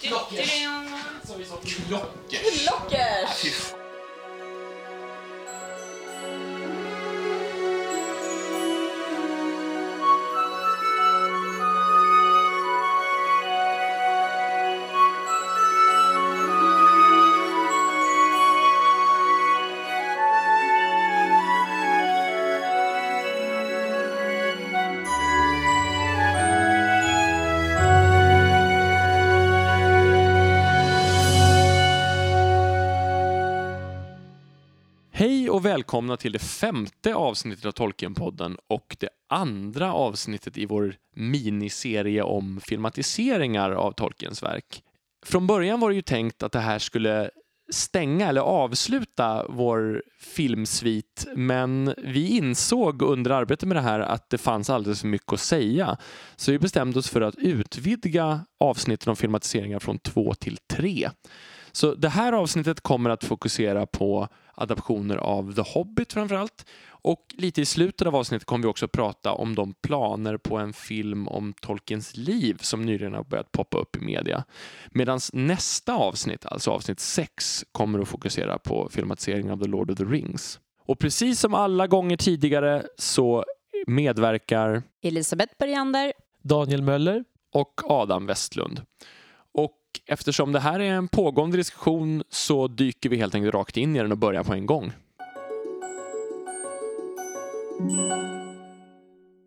Klockers! Hej och välkomna till det femte avsnittet av Tolkienpodden och det andra avsnittet i vår miniserie om filmatiseringar av Tolkiens verk. Från början var det ju tänkt att det här skulle stänga eller avsluta vår filmsvit men vi insåg under arbetet med det här att det fanns alldeles för mycket att säga. Så vi bestämde oss för att utvidga avsnitten om filmatiseringar från två till tre. Så det här avsnittet kommer att fokusera på adaptioner av The Hobbit framförallt. Och lite i slutet av avsnittet kommer vi också prata om de planer på en film om Tolkiens liv som nyligen har börjat poppa upp i media. Medan nästa avsnitt, alltså avsnitt 6, kommer att fokusera på filmatiseringen av The Lord of the Rings. Och precis som alla gånger tidigare så medverkar Elisabeth Bergander. Daniel Möller. och Adam Westlund. Eftersom det här är en pågående diskussion så dyker vi helt enkelt rakt in i den och börjar på en gång.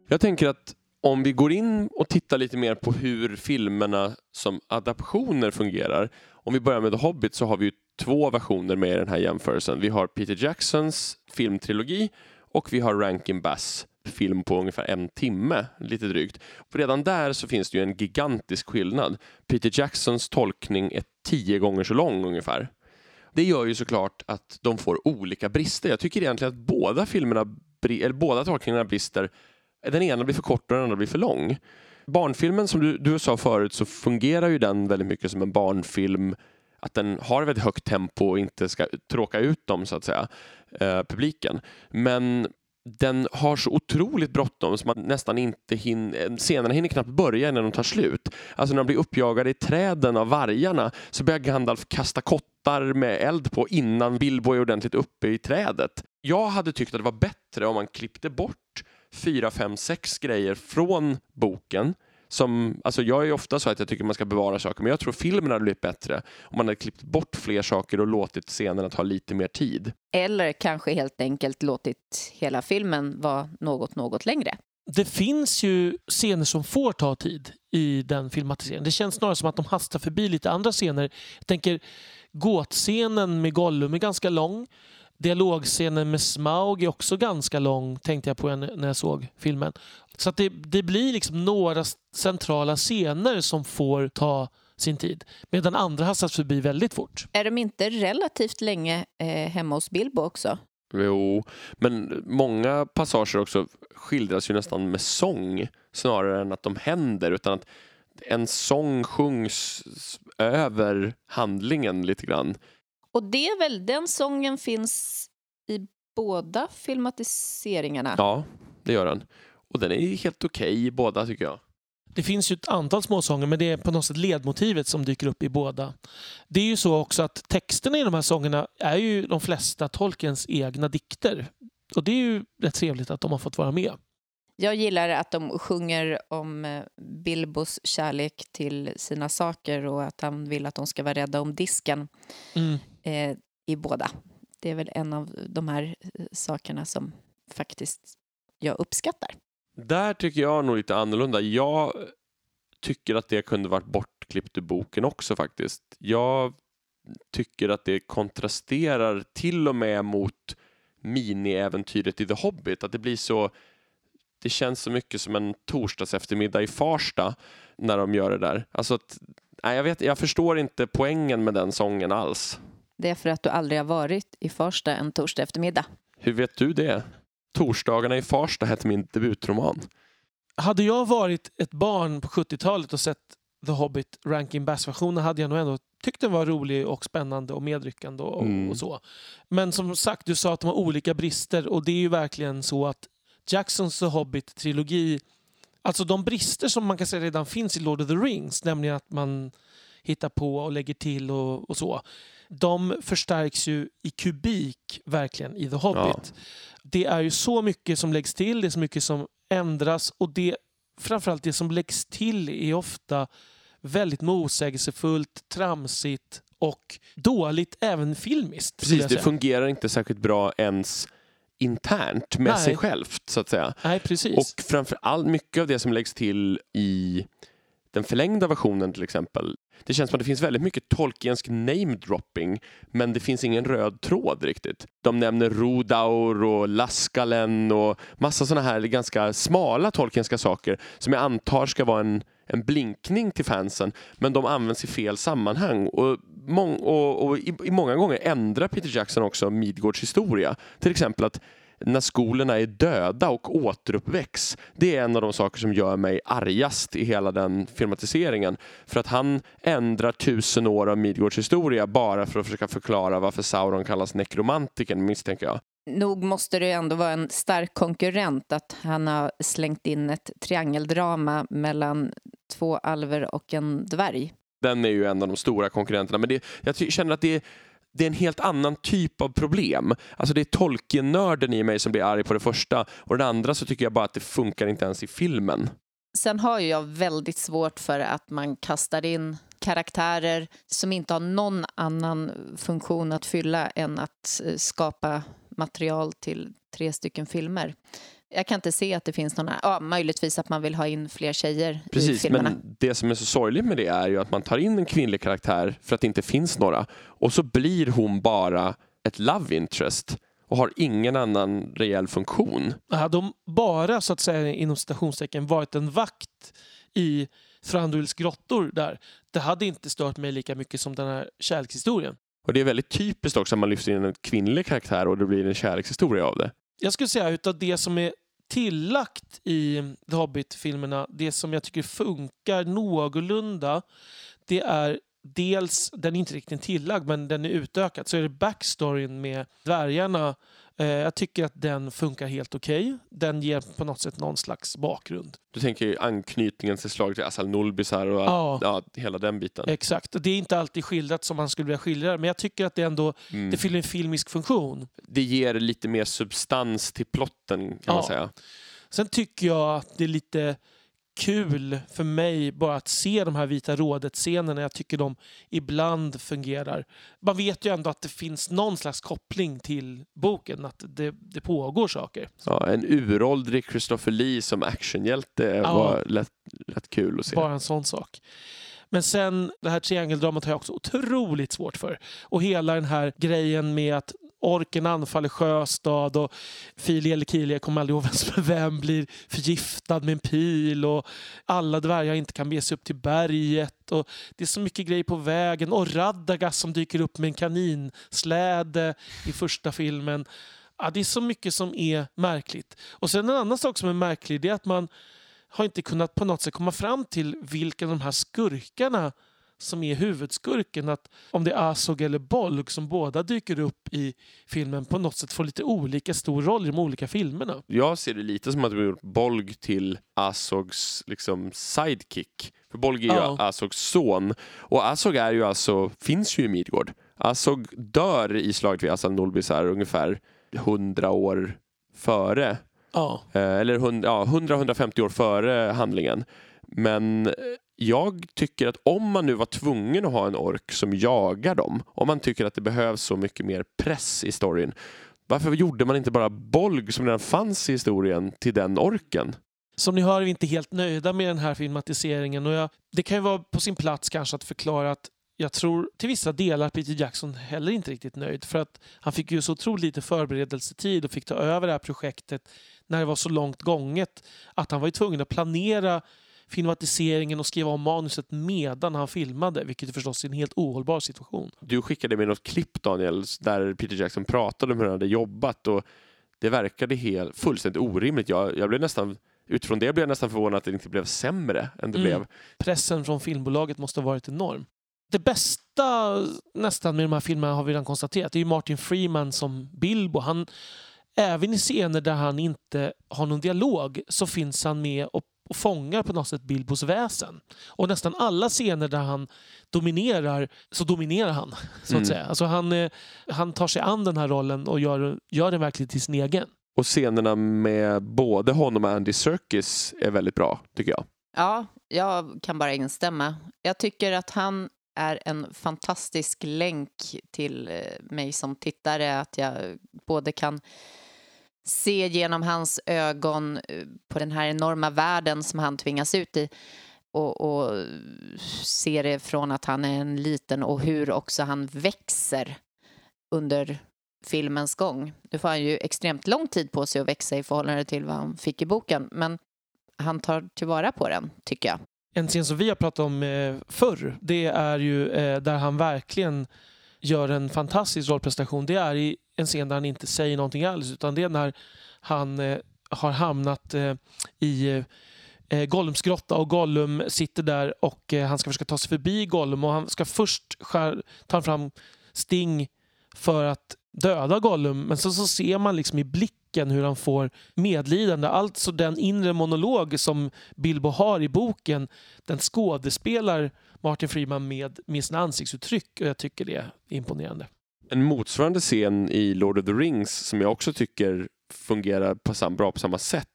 Jag tänker att om vi går in och tittar lite mer på hur filmerna som adaptioner fungerar. Om vi börjar med The Hobbit så har vi ju två versioner med i den här jämförelsen. Vi har Peter Jacksons filmtrilogi och vi har Rankin Bass film på ungefär en timme, lite drygt. Och redan där så finns det ju en gigantisk skillnad. Peter Jacksons tolkning är tio gånger så lång ungefär. Det gör ju såklart att de får olika brister. Jag tycker egentligen att båda filmerna, eller båda tolkningarna brister. Den ena blir för kort och den andra blir för lång. Barnfilmen som du, du sa förut så fungerar ju den väldigt mycket som en barnfilm. Att den har väldigt högt tempo och inte ska tråka ut dem så att säga, eh, publiken. Men den har så otroligt bråttom så man nästan inte hinner, scenerna hinner knappt börja innan de tar slut. Alltså när de blir uppjagade i träden av vargarna så börjar Gandalf kasta kottar med eld på innan Bilbo är ordentligt uppe i trädet. Jag hade tyckt att det var bättre om man klippte bort fyra, fem, sex grejer från boken som, alltså jag är ofta så att jag tycker man ska bevara saker, men jag tror filmen hade blivit bättre om man hade klippt bort fler saker och låtit scenerna ta lite mer tid. Eller kanske helt enkelt låtit hela filmen vara något, något längre. Det finns ju scener som får ta tid i den filmatiseringen. Det känns snarare som att de hastar förbi lite andra scener. Jag tänker gåtscenen med Gollum är ganska lång. Dialogscenen med Smaug är också ganska lång, tänkte jag på när jag såg filmen. Så att det, det blir liksom några centrala scener som får ta sin tid. Medan andra hastas förbi väldigt fort. Är de inte relativt länge eh, hemma hos Bilbo också? Jo, men många passager också skildras ju nästan med sång snarare än att de händer utan att en sång sjungs över handlingen lite grann. Och det är väl, den sången finns i båda filmatiseringarna? Ja, det gör den. Och den är helt okej i båda tycker jag. Det finns ju ett antal småsånger men det är på något sätt ledmotivet som dyker upp i båda. Det är ju så också att texterna i de här sångerna är ju de flesta Tolkiens egna dikter. Och det är ju rätt trevligt att de har fått vara med. Jag gillar att de sjunger om eh, Bilbos kärlek till sina saker och att han vill att de ska vara rädda om disken Mm. eh, i båda. Det är väl en av de här eh, sakerna som faktiskt jag uppskattar. Där tycker jag nog lite annorlunda. Jag tycker att det kunde varit bortklippt ur boken också faktiskt. Jag tycker att det kontrasterar till och med mot miniäventyret i The Hobbit. Att det blir så det känns så mycket som en torsdags eftermiddag i Farsta när de gör det där. Alltså att, nej, jag, vet, jag förstår inte poängen med den sången alls. Det är för att du aldrig har varit i Farsta en torsdag eftermiddag. Hur vet du det? Torsdagarna i Farsta hette min debutroman. Hade jag varit ett barn på 70-talet och sett The Hobbit Rankin Bass-versionen hade jag nog ändå tyckt den var rolig och spännande och medryckande och, Mm. och så. Men som sagt, du sa att de har olika brister och det är ju verkligen så att Jacksons The Hobbit-trilogi, alltså de brister som man kan säga redan finns i Lord of the Rings, nämligen att man hittar på och lägger till och, och så. De förstärks ju i kubik verkligen i The Hobbit. Det är ju så mycket som läggs till, det är så mycket som ändras och det, framförallt det som läggs till är ofta väldigt motsägelsefullt, tramsigt och dåligt även filmiskt. Precis, det fungerar inte särskilt bra ens internt med Nej. sig självt så att säga. Nej, precis. Och framför allt mycket av det som läggs till i den förlängda versionen till exempel. Det känns som att det finns väldigt mycket Tolkiensk namedropping men det finns ingen röd tråd riktigt. De nämner Rodaur och Laskalen och massa sådana här ganska smala Tolkienska saker som jag antar ska vara en, en blinkning till fansen men de används i fel sammanhang och, mång, och, och i, i många gånger ändrar Peter Jackson också Midgårds historia. Till exempel att när skolorna är döda och återuppväcks. Det är en av de saker som gör mig argast i hela den filmatiseringen. För att han ändrar tusen år av Midgårds historia bara för att försöka förklara varför Sauron kallas nekromantiken, misstänker jag. Nog måste det ändå vara en stark konkurrent att han har slängt in ett triangeldrama mellan två alver och en dvärg. Den är ju en av de stora konkurrenterna. Men det, jag känner att det är, det är en helt annan typ av problem. Alltså det är Tolkien-nörden i mig som blir arg på det första och den andra så tycker jag bara att det funkar inte ens i filmen. Sen har ju jag väldigt svårt för att man kastar in karaktärer som inte har någon annan funktion att fylla än att eh, skapa material till tre stycken filmer. Jag kan inte se att det finns några, ja, möjligtvis att man vill ha in fler tjejer i Precis, filmerna. men det som är så sorgligt med det är ju att man tar in en kvinnlig karaktär för att det inte finns några och så blir hon bara ett love interest och har ingen annan reell funktion. Hade de bara, så att säga inom citationstecken, varit en vakt i Thranduils grottor där, det hade inte stört mig lika mycket som den här kärlekshistorien. Och det är väldigt typiskt också att man lyfter in en kvinnlig karaktär och det blir en kärlekshistoria av det. Jag skulle säga utav det som är tillagt i The Hobbit-filmerna, det som jag tycker funkar någorlunda, det är dels, den är inte riktigt tillagd, men den är utökad, så är det backstoryn med dvärgarna. Eh, Jag tycker att den funkar helt okej. Den ger på något sätt någon slags bakgrund. Du tänker ju anknytningen till slaget till Assal Nulbisar och Ja. ja, hela den biten. Exakt. Det är inte alltid skildrat som man skulle vilja skildra men jag tycker att det ändå Mm. det fyller en filmisk funktion. Det ger lite mer substans till plotten kan man Ja. säga. Sen tycker jag att det är lite kul för mig bara att se de här Vita rådet-scenerna. Jag tycker de ibland fungerar. Man vet ju ändå att det finns någon slags koppling till boken, att det, det pågår saker. Ja, en uråldrig Christopher Lee som actionhjälte Ja. var lätt, lätt kul att se. Bara en sån sak. Men sen, det här triangeldramat har jag också otroligt svårt för. Och hela den här grejen med att orken anfaller Sjöstad och Filia eller Kilia, jag kommer aldrig ihåg vem som är vem, blir förgiftad med en pil och alla dvärgar inte kan bege sig upp till berget. Och det är så mycket grejer på vägen. Och Radagas som dyker upp med en kaninsläde i första filmen. Ja, det är så mycket som är märkligt. Och sen en annan sak som är märklig det är att man har inte kunnat på något sätt komma fram till vilka av de här skurkarna som är huvudskurken. Att om det är Azog eller Bolg som båda dyker upp i filmen på något sätt får lite olika stor roll i de olika filmerna. Jag ser det lite som att vi har gjort Bolg till Asogs liksom, sidekick. För Bolg är ju Ja. Asogs son. Och Asog är ju alltså, finns ju i Midgård. Asog dör i slaget vid Asal Nulbisar ungefär 100 år före Eh, eller hund- ja, 100-150 år före handlingen. Men jag tycker att om man nu var tvungen att ha en ork som jagar dem, om man tycker att det behövs så mycket mer press i storyn, varför gjorde man inte bara Bolg som redan fanns i historien till den orken? Som ni hör är vi inte helt nöjda med den här filmatiseringen. Och jag, det kan ju vara på sin plats kanske att förklara att jag tror till vissa delar Peter Jackson heller inte riktigt nöjd. För att han fick ju så otroligt lite förberedelsetid och fick ta över det här projektet när det var så långt gånget att han var ju tvungen att planera filmatiseringen och skriva om manuset medan han filmade, vilket förstås är en helt ohållbar situation. Du skickade mig något klipp Daniel, där Peter Jackson pratade om hur han hade jobbat och det verkade helt, fullständigt orimligt. Jag, jag blev nästan, utifrån det blev jag nästan förvånad att det inte blev sämre än det Mm. blev. Pressen från filmbolaget måste ha varit enorm. Det bästa nästan med de här filmerna har vi redan konstaterat. Det är ju Martin Freeman som Bilbo. Han, även i scener där han inte har någon dialog så finns han med och, och fångar på något sätt Bilbos väsen. Och nästan alla scener där han dominerar, så dominerar han. så att Mm. säga. Alltså han, eh, han tar sig an den här rollen och gör, gör den verkligen till sin egen. Och scenerna med både honom och Andy Serkis är väldigt bra, tycker jag. Ja, jag kan bara instämma. Jag tycker att han är en fantastisk länk till eh, mig som tittare. Att jag både kan se genom hans ögon eh, på den här enorma världen som han tvingas ut i och, och se det från att han är en liten och hur också han växer under filmens gång. Nu får han ju extremt lång tid på sig att växa i förhållande till vad han fick i boken, men han tar tillvara på den, tycker jag. En scen som vi har pratat om eh, förr, det är ju eh, där han verkligen gör en fantastisk rollprestation. Det är i en scen där han inte säger någonting alls, utan det är när han eh, har hamnat eh, i eh, Gollums grotta och Gollum sitter där och eh, han ska försöka ta sig förbi Gollum och han ska först skär, ta fram Sting för att döda Gollum men så, så ser man liksom i blicken hur han får medlidande. Alltså den inre monolog som Bilbo har i boken den skådespelar Martin Freeman med, med sina ansiktsuttryck och jag tycker det är imponerande. En motsvarande scen i Lord of the Rings som jag också tycker fungerar på sam, bra på samma sätt.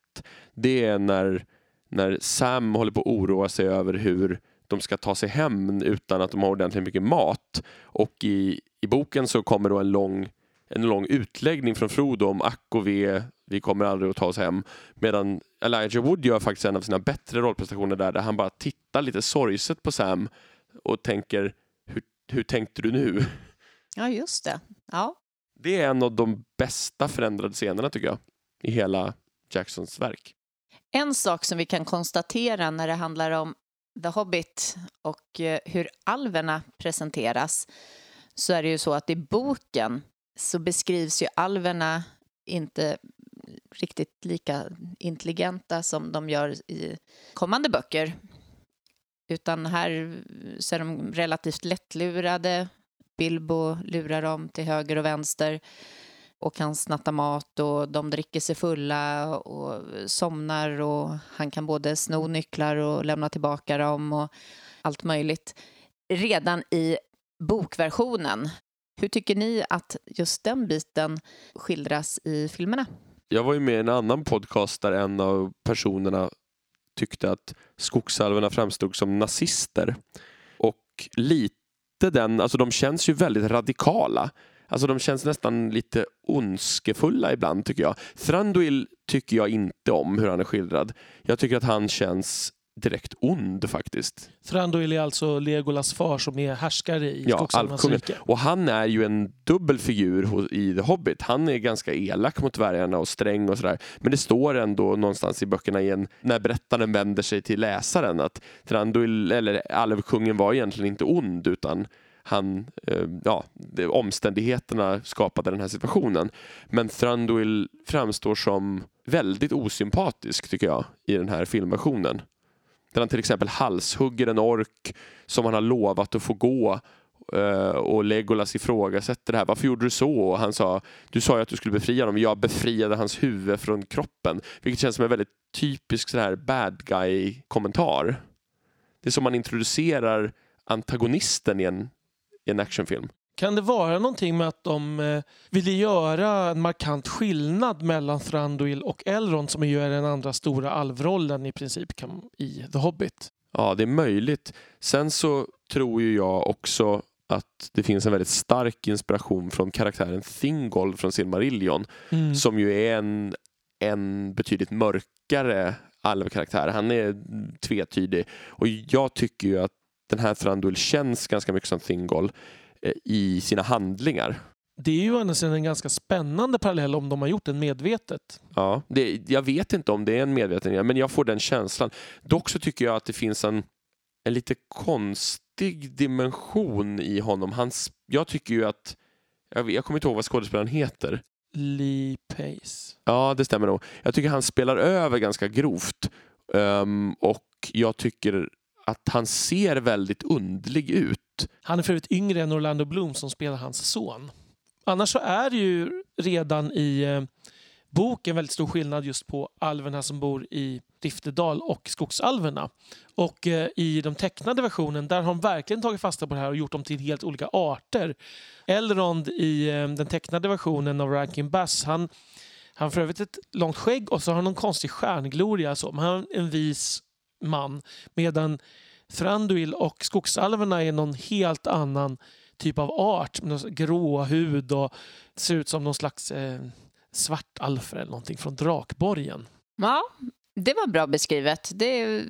Det är när, när Sam håller på att oroa sig över hur de ska ta sig hem utan att de har ordentligt mycket mat. Och i, i boken så kommer då en lång, en lång utläggning från Frodo om ack och ve, vi kommer aldrig att ta oss hem. Medan Elijah Wood gör faktiskt en av sina bättre rollprestationer där, där han bara tittar lite sorgset på Sam och tänker hur, hur tänkte du nu? Ja, just det. Ja, Det är en av de bästa förändrade scenerna tycker jag i hela Jacksons verk. En sak som vi kan konstatera när det handlar om The Hobbit och eh, hur alverna presenteras så är det ju så att i boken så beskrivs ju alverna inte riktigt lika intelligenta som de gör i kommande böcker. Utan här så är de relativt lättlurade. Bilbo lurar dem till höger och vänster och kan snatta mat och de dricker sig fulla och somnar och han kan både sno nycklar och lämna tillbaka dem och allt möjligt. Redan i bokversionen, hur tycker ni att just den biten skildras i filmerna? Jag var ju med i en annan podcast där en av personerna tyckte att skogsalverna framstod som nazister. Och lite den, alltså de känns ju väldigt radikala. Alltså de känns nästan lite ondskefulla ibland tycker jag. Thranduil tycker jag inte om hur han är skildrad. Jag tycker att han känns direkt ond faktiskt. Thranduil är alltså Legolas far som är härskare i Ja, rike. Och han är ju en dubbel figur i The Hobbit. Han är ganska elak mot dvärgarna och sträng och sådär. Men det står ändå någonstans i böckerna igen när berättaren vänder sig till läsaren att Thranduil, eller alvkungen var egentligen inte ond utan han, eh, ja, omständigheterna skapade den här situationen. Men Thranduil framstår som väldigt osympatisk tycker jag i den här filmversionen. Där han till exempel halshugger en ork som han har lovat att få gå eh, och Legolas ifrågasätter det här. Varför gjorde du så? Och han sa, du sa ju att du skulle befria dem. Jag befriade hans huvud från kroppen. Vilket känns som en väldigt typisk så här bad guy-kommentar. Det är som man introducerar antagonisten i en, i en actionfilm. Kan det vara någonting med att de eh, ville göra en markant skillnad mellan Thranduil och Elrond som ju är den andra stora alvrollen i princip kan, i The Hobbit? Ja, det är möjligt. Sen så tror ju jag också att det finns en väldigt stark inspiration från karaktären Thingol från Silmarillion Mm. som ju är en, en betydligt mörkare alvkaraktär. Han är tvetydig och jag tycker ju att den här Thranduil känns ganska mycket som Thingol i sina handlingar. Det är ju å andra sidan en ganska spännande parallell om de har gjort den medvetet. Ja, det, jag vet inte om det är en medvetenhet, men jag får den känslan. Dock så tycker jag att det finns en, en lite konstig dimension i honom. Hans, jag tycker ju att, jag, jag kommer inte ihåg vad skådespelaren heter. Lee Pace. Ja, det stämmer nog. Jag tycker han spelar över ganska grovt. Ehm, och jag tycker att han ser väldigt undlig ut. Han är för övrigt yngre än Orlando Bloom som spelar hans son. Annars så är det ju redan i eh, väldigt stor skillnad just på alverna som bor i Riftedal och skogsalverna. Och eh, i de tecknade versionen där har de verkligen tagit fasta på det här och gjort dem till helt olika arter. Elrond i eh, den tecknade versionen av Rankin Bass, han, han har för övrigt ett långt skägg och så har han någon konstig stjärngloria. Så. Men han är en vis man. Medan Thranduil och skogsalverna är någon helt annan typ av art. Med grå hud och ser ut som någon slags eh, svartalfer eller någonting från Drakborgen. Ja, det var bra beskrivet. Det är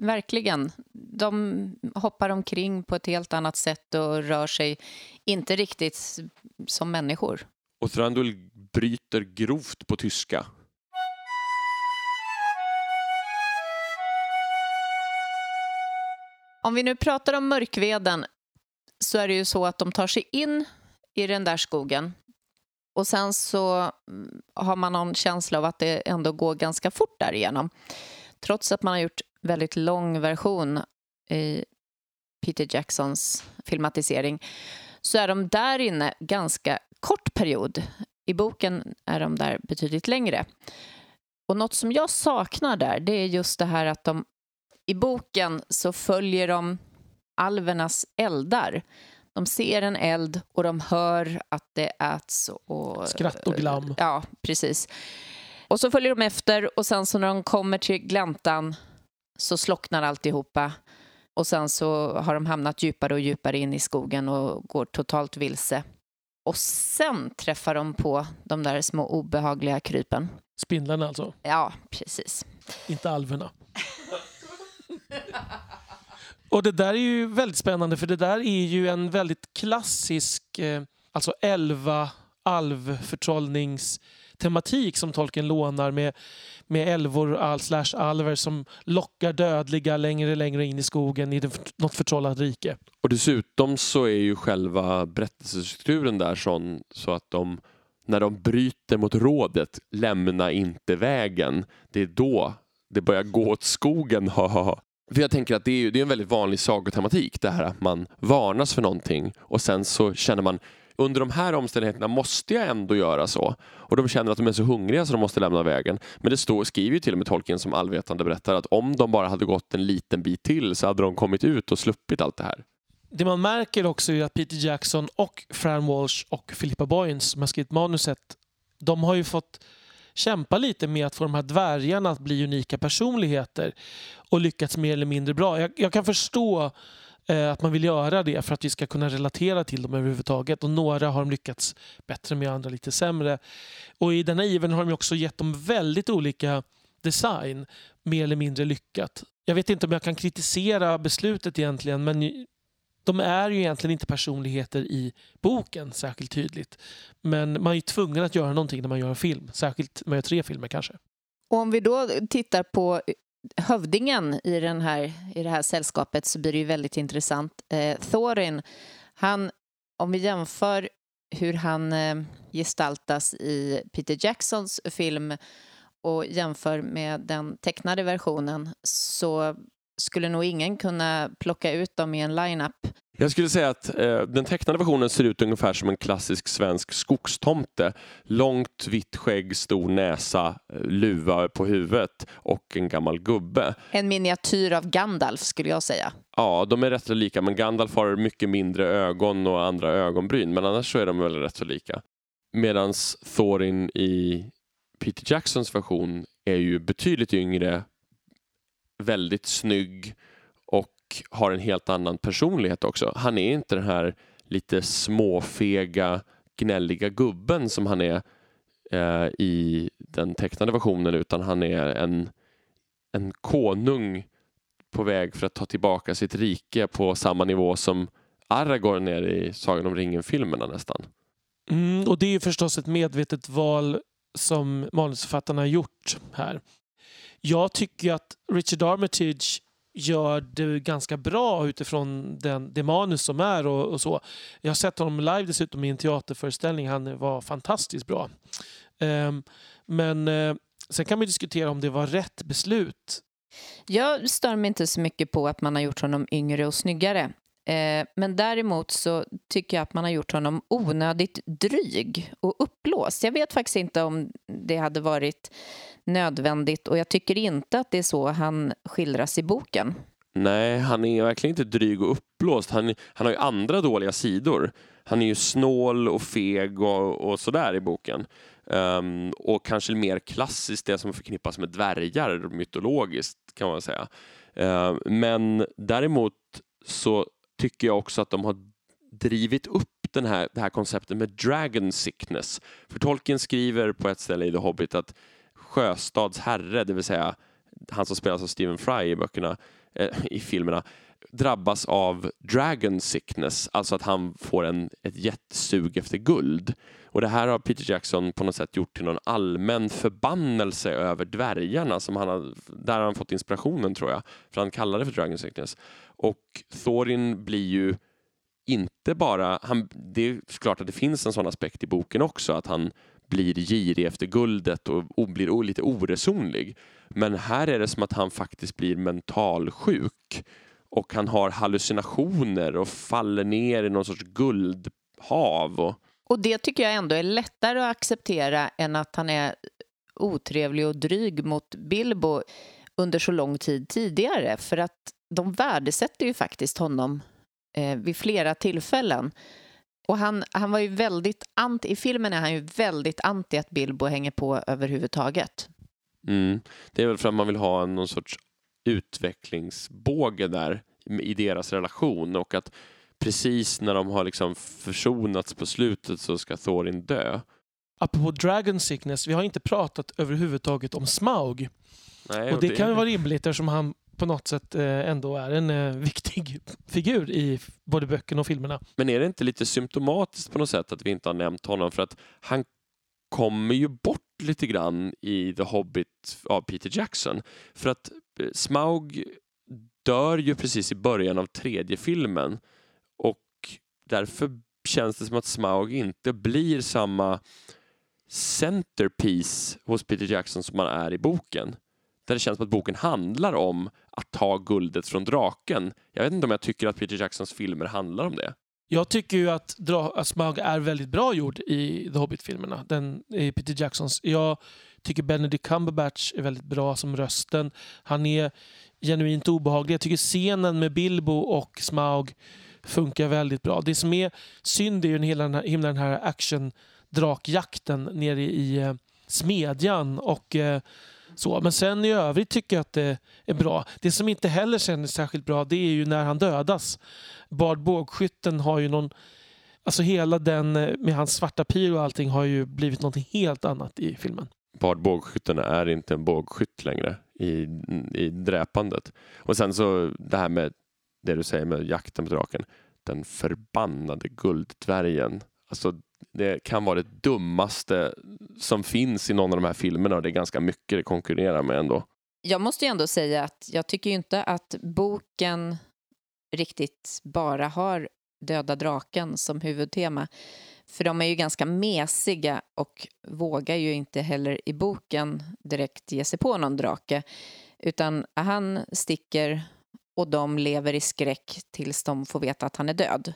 verkligen. De hoppar omkring på ett helt annat sätt och rör sig inte riktigt som människor. Och Thranduil bryter grovt på tyska. Om vi nu pratar om mörkveden så är det ju så att de tar sig in i den där skogen och sen så mm, har man någon känsla av att det ändå går ganska fort därigenom. Trots att man har gjort väldigt lång version i Peter Jacksons filmatisering så är de där inne ganska kort period. I boken är de där betydligt längre. Och något som jag saknar där det är just det här att de i boken så följer de alvernas eldar. De ser en eld och de hör att det äts. Och, Skratt och glam. Ja, precis. Och så följer de efter och sen så när de kommer till gläntan så slocknar alltihopa. Och sen så har de hamnat djupare och djupare in i skogen och går totalt vilse. Och sen träffar de på de där små obehagliga krypen. Spindlarna alltså, Ja, precis. inte alverna. Och det där är ju väldigt spännande för det där är ju en väldigt klassisk eh, alltså elva alvförtrollningstematik som tolken lånar med, med älvor all, slash alver som lockar dödliga längre och längre in i skogen i något förtrollat rike. Och dessutom så är ju själva berättelsestrukturen där sån så att de när de bryter mot rådet, lämna inte vägen. Det är då det börjar gå åt skogen. För jag tänker att det är, det är en väldigt vanlig sagotematik det här att man varnas för någonting och sen så känner man under de här omständigheterna måste jag ändå göra så. Och de känner att de är så hungriga så de måste lämna vägen. Men det står, skriver ju till och med tolken som allvetande berättar att om de bara hade gått en liten bit till så hade de kommit ut och sluppit allt det här. Det man märker också är att Peter Jackson och Fran Walsh och Philippa Boyens som har skrivit manuset, de har ju fått kämpa lite med att få de här dvärgarna att bli unika personligheter och lyckats mer eller mindre bra. Jag, jag kan förstå eh, att man vill göra det för att vi ska kunna relatera till dem överhuvudtaget. Och några har de lyckats bättre med, andra lite sämre. Och i denna given har de också gett dem väldigt olika design, mer eller mindre lyckat. Jag vet inte om jag kan kritisera beslutet egentligen, men de är ju egentligen inte personligheter i boken särskilt tydligt. Men man är ju tvungen att göra någonting när man gör en film. Särskilt när man gör tre filmer kanske. Och om vi då tittar på hövdingen i, den här, i det här sällskapet så blir det ju väldigt intressant. Eh, Thorin, han, om vi jämför hur han eh, gestaltas i Peter Jacksons film och jämför med den tecknade versionen så skulle nog ingen kunna plocka ut dem i en line-up. Jag skulle säga att eh, den tecknade versionen ser ut ungefär som en klassisk svensk skogstomte. Långt vitt skägg, stor näsa, eh, luva på huvudet och en gammal gubbe. En miniatyr av Gandalf skulle jag säga. Ja, de är rätt så lika, men Gandalf har mycket mindre ögon och andra ögonbryn, men annars så är de väl rätt så lika. Medan Thorin i Peter Jacksons version är ju betydligt yngre, väldigt snygg och har en helt annan personlighet också. Han är inte den här lite småfega, gnälliga gubben som han är eh, i den tecknade versionen utan han är en, en konung på väg för att ta tillbaka sitt rike på samma nivå som Aragorn är i Sagan om ringen-filmerna nästan. Mm, och det är förstås ett medvetet val som manusförfattarna har gjort här. Jag tycker att Richard Armitage gör det ganska bra utifrån den, det manus som är och, och, så. Jag har sett honom live dessutom i en teaterföreställning. Han var fantastiskt bra. Um, men uh, sen kan man diskutera om det var rätt beslut. Jag stör mig inte så mycket på att man har gjort honom yngre och snyggare. Eh, men däremot så tycker jag att man har gjort honom onödigt dryg och uppblåst. Jag vet faktiskt inte om det hade varit nödvändigt och jag tycker inte att det är så han skildras i boken. Nej, han är verkligen inte dryg och uppblåst. Han, han har ju andra dåliga sidor. Han är ju snål och feg och, och sådär i boken. Um, och kanske mer klassiskt det som förknippas med dvärgar, mytologiskt kan man säga. Uh, men däremot så tycker jag också att de har drivit upp den här, det här konceptet med dragon sickness. För Tolkien skriver på ett ställe i The Hobbit att Sjöstads herre, det vill säga han som spelas av Stephen Fry i böckerna, eh, i filmerna, drabbas av dragon sickness, alltså att han får en, ett jättesug efter guld. Och det här har Peter Jackson på något sätt gjort till någon allmän förbannelse över dvärgarna, som han har, där har han fått inspirationen tror jag, för han kallar det för dragon sickness. Och Thorin blir ju inte bara, han, det är klart att det finns en sån aspekt i boken också, att han blir girig efter guldet och, blir lite oresonlig. Men här är det som att han faktiskt blir mentalsjuk och han har hallucinationer och faller ner i någon sorts guldhav. Och... och det tycker jag ändå är lättare att acceptera än att han är otrevlig och dryg mot Bilbo under så lång tid tidigare. För att de värdesätter ju faktiskt honom eh, vid flera tillfällen. Och han, han var ju väldigt anti, i filmen är han ju väldigt anti att Bilbo hänger på överhuvudtaget. Mm. Det är väl för att man vill ha någon sorts utvecklingsbåge där i deras relation och att precis när de har liksom försonats på slutet så ska Thorin dö. Apropå Dragon Sickness, vi har inte pratat överhuvudtaget om Smaug. Nej, och det, det kan ju vara rimligt eftersom han på något sätt eh, ändå är en eh, viktig figur i både böckerna och filmerna. Men är det inte lite symptomatiskt på något sätt att vi inte har nämnt honom för att han kommer ju bort lite grann i The Hobbit av Peter Jackson. För att eh, Smaug dör ju precis i början av tredje filmen och därför känns det som att Smaug inte blir samma centerpiece hos Peter Jackson som man är i boken. Där det känns som att boken handlar om att ta guldet från draken. Jag vet inte om jag tycker att Peter Jacksons filmer handlar om det. Jag tycker ju att, att Smaug är väldigt bra gjord i The Hobbit-filmerna. Den i Peter Jacksons. Jag tycker Benedict Cumberbatch är väldigt bra som rösten. Han är genuint obehaglig. Jag tycker scenen med Bilbo och Smaug funkar väldigt bra. Det som är synd är ju hela den här, himla den här action-drakjakten nere i i smedjan och eh, så. Men sen i övrigt tycker jag att det är bra. Det som inte heller känns särskilt bra det är ju när han dödas. Bard bågskytten har ju någon... Alltså hela den eh, med hans svarta pil och allting har ju blivit något helt annat i filmen. Bard bågskytten är inte en bågskytt längre i, i dräpandet. Och sen så det här med det du säger med jakten på draken. Den förbannade gulddvärgen. Alltså det kan vara det dummaste som finns i någon av de här filmerna och det är ganska mycket det konkurrerar med ändå. Jag måste ju ändå säga att jag tycker inte att boken riktigt bara har Döda draken som huvudtema. För de är ju ganska mesiga och vågar ju inte heller i boken direkt ge sig på någon drake. Utan han sticker och de lever i skräck tills de får veta att han är död.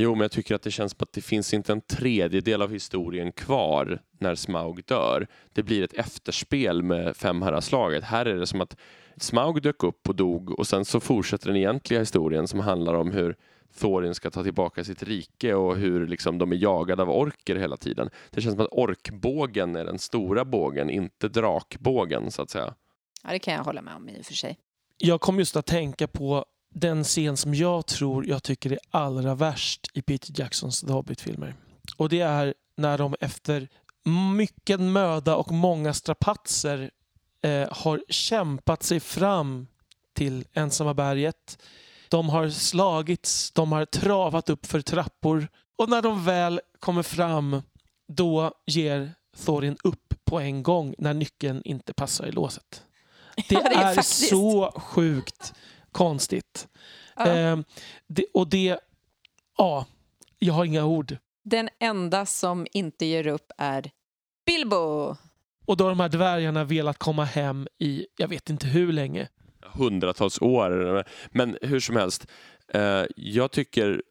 Jo, men jag tycker att det känns som att det finns inte en tredjedel av historien kvar när Smaug dör. Det blir ett efterspel med femherraslaget. Här är det som att Smaug dök upp och dog och sen så fortsätter den egentliga historien som handlar om hur Thorin ska ta tillbaka sitt rike och hur liksom de är jagade av orker hela tiden. Det känns som att orkbågen är den stora bågen, inte drakbågen så att säga. Ja, det kan jag hålla med om i och för sig. Jag kom just att tänka på den scen som jag tror jag tycker är allra värst i Peter Jacksons The Hobbit-filmer. Och det är när de efter mycket möda och många strapatser eh, har kämpat sig fram till ensamma berget. De har slagits, de har travat upp för trappor och när de väl kommer fram då ger Thorin upp på en gång när nyckeln inte passar i låset. Det, ja, det är, är så sjukt konstigt. Ja. Eh, det, och det... Ja, jag har inga ord. Den enda som inte ger upp är Bilbo. Och då har de här dvärgarna velat komma hem i, jag vet inte hur länge. Hundratals år. Men hur som helst, Eh, jag tycker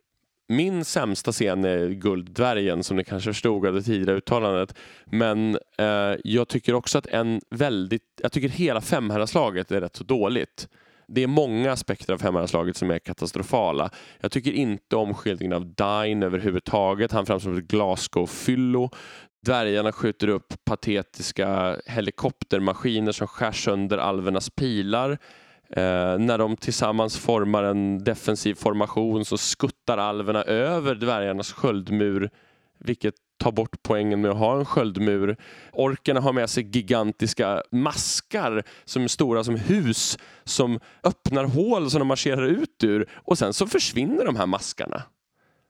min sämsta scen är Gulddvärgen som ni kanske förstod av det tidigare uttalandet. Men eh, jag tycker också att en väldigt, jag tycker hela femherrarslaget är rätt så dåligt. Det är många aspekter av hemmalandslaget som är katastrofala. Jag tycker inte om skildringen av Dine överhuvudtaget. Han framstår som ett Glasgow-fyllo. Dvärgarna skjuter upp patetiska helikoptermaskiner som skär sönder alvernas pilar. Eh, när de tillsammans formar en defensiv formation så skuttar alverna över dvärgarnas sköldmur vilket tar bort poängen med att ha en sköldmur. Orkerna har med sig gigantiska maskar som är stora som hus som öppnar hål som de marscherar ut ur och sen så försvinner de här maskarna.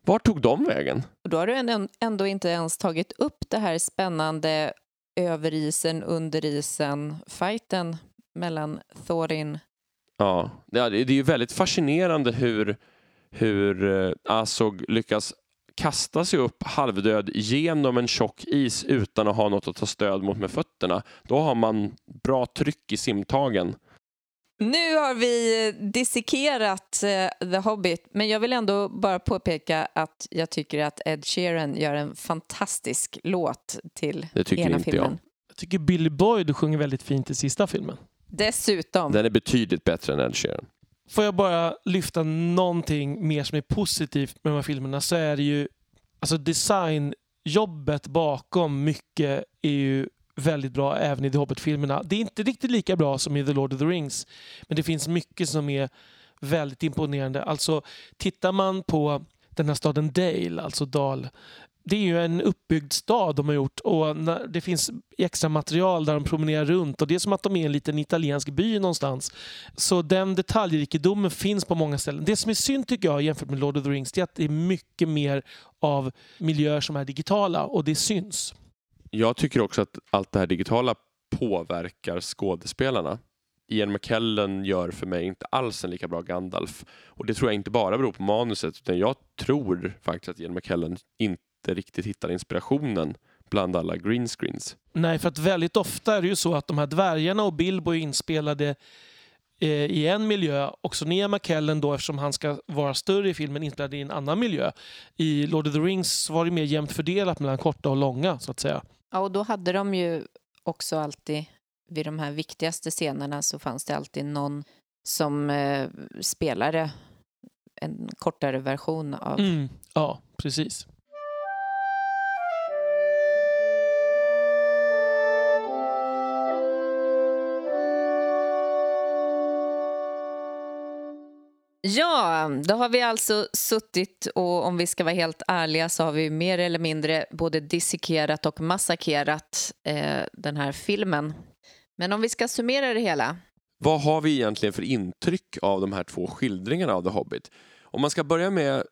Var tog de vägen? Och då har du ändå inte ens tagit upp det här spännande över isen, under isen, fighten mellan Thorin Ja, det är ju väldigt fascinerande hur, hur eh, Azog lyckas kasta sig upp halvdöd genom en tjock is utan att ha något att ta stöd mot med fötterna. Då har man bra tryck i simtagen. Nu har vi dissekerat uh, The Hobbit, men jag vill ändå bara påpeka att jag tycker att Ed Sheeran gör en fantastisk låt till det tycker ena inte filmen. Jag. jag tycker Billy Boyd sjunger väldigt fint i sista filmen. Dessutom. Den är betydligt bättre än Ed Sheeran. Får jag bara lyfta någonting mer som är positivt med de här filmerna så är det ju alltså designjobbet bakom mycket är ju väldigt bra även i The Hobbit-filmerna. Det är inte riktigt lika bra som i The Lord of the Rings men det finns mycket som är väldigt imponerande. Alltså tittar man på den här staden Dale, alltså Dal, det är ju en uppbyggd stad de har gjort och det finns extra material där de promenerar runt och det är som att de är en liten italiensk by någonstans. Så den detaljrikedomen finns på många ställen. Det som är synd tycker jag jämfört med Lord of the Rings det är att det är mycket mer av miljöer som är digitala och det syns. Jag tycker också att allt det här digitala påverkar skådespelarna. Ian McKellen gör för mig inte alls en lika bra Gandalf. Och det tror jag inte bara beror på manuset utan jag tror faktiskt att Ian McKellen inte inte riktigt hittar inspirationen bland alla greenscreens. Nej, för att väldigt ofta är det ju så att de här dvärgarna och Bilbo är inspelade eh, i en miljö och så Nia McKellen då eftersom han ska vara större i filmen inspelade i en annan miljö. I Lord of the Rings var det mer jämnt fördelat mellan korta och långa så att säga. Ja, och då hade de ju också alltid vid de här viktigaste scenerna så fanns det alltid någon som eh, spelade en kortare version av... Mm, ja, precis. Ja, då har vi alltså suttit och om vi ska vara helt ärliga så har vi mer eller mindre både dissekerat och massakrerat eh, den här filmen. Men om vi ska summera det hela. Vad har vi egentligen för intryck av de här två skildringarna av The Hobbit? Om man ska börja med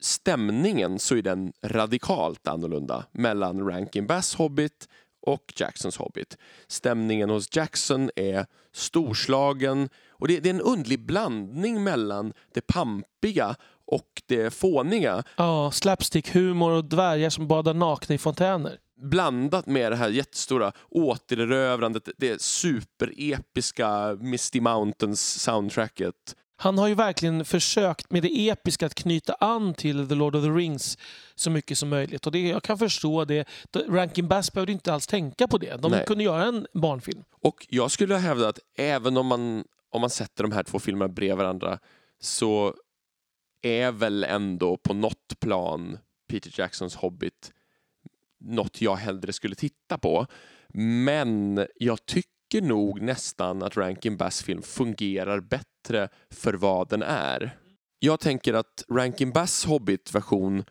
stämningen så är den radikalt annorlunda mellan Rankin Bass Hobbit och Jacksons Hobbit. Stämningen hos Jackson är storslagen och det, det är en undlig blandning mellan det pampiga och det fåniga. Ja, slapstick-humor och dvärgar som badar nakna i fontäner. Blandat med det här jättestora återerövrandet, det superepiska Misty Mountains soundtracket. Han har ju verkligen försökt med det episka att knyta an till The Lord of the Rings så mycket som möjligt. Och det, jag kan förstå det. Rankin Bass behövde inte alls tänka på det. De Nej. kunde göra en barnfilm. Och jag skulle hävda att även om man, om man sätter de här två filmerna bredvid varandra så är väl ändå på något plan Peter Jacksons Hobbit något jag hellre skulle titta på. Men jag tycker nog nästan att Rankin Bass film fungerar bättre för vad den är. Jag tänker att Rankin Bass Hobbit-version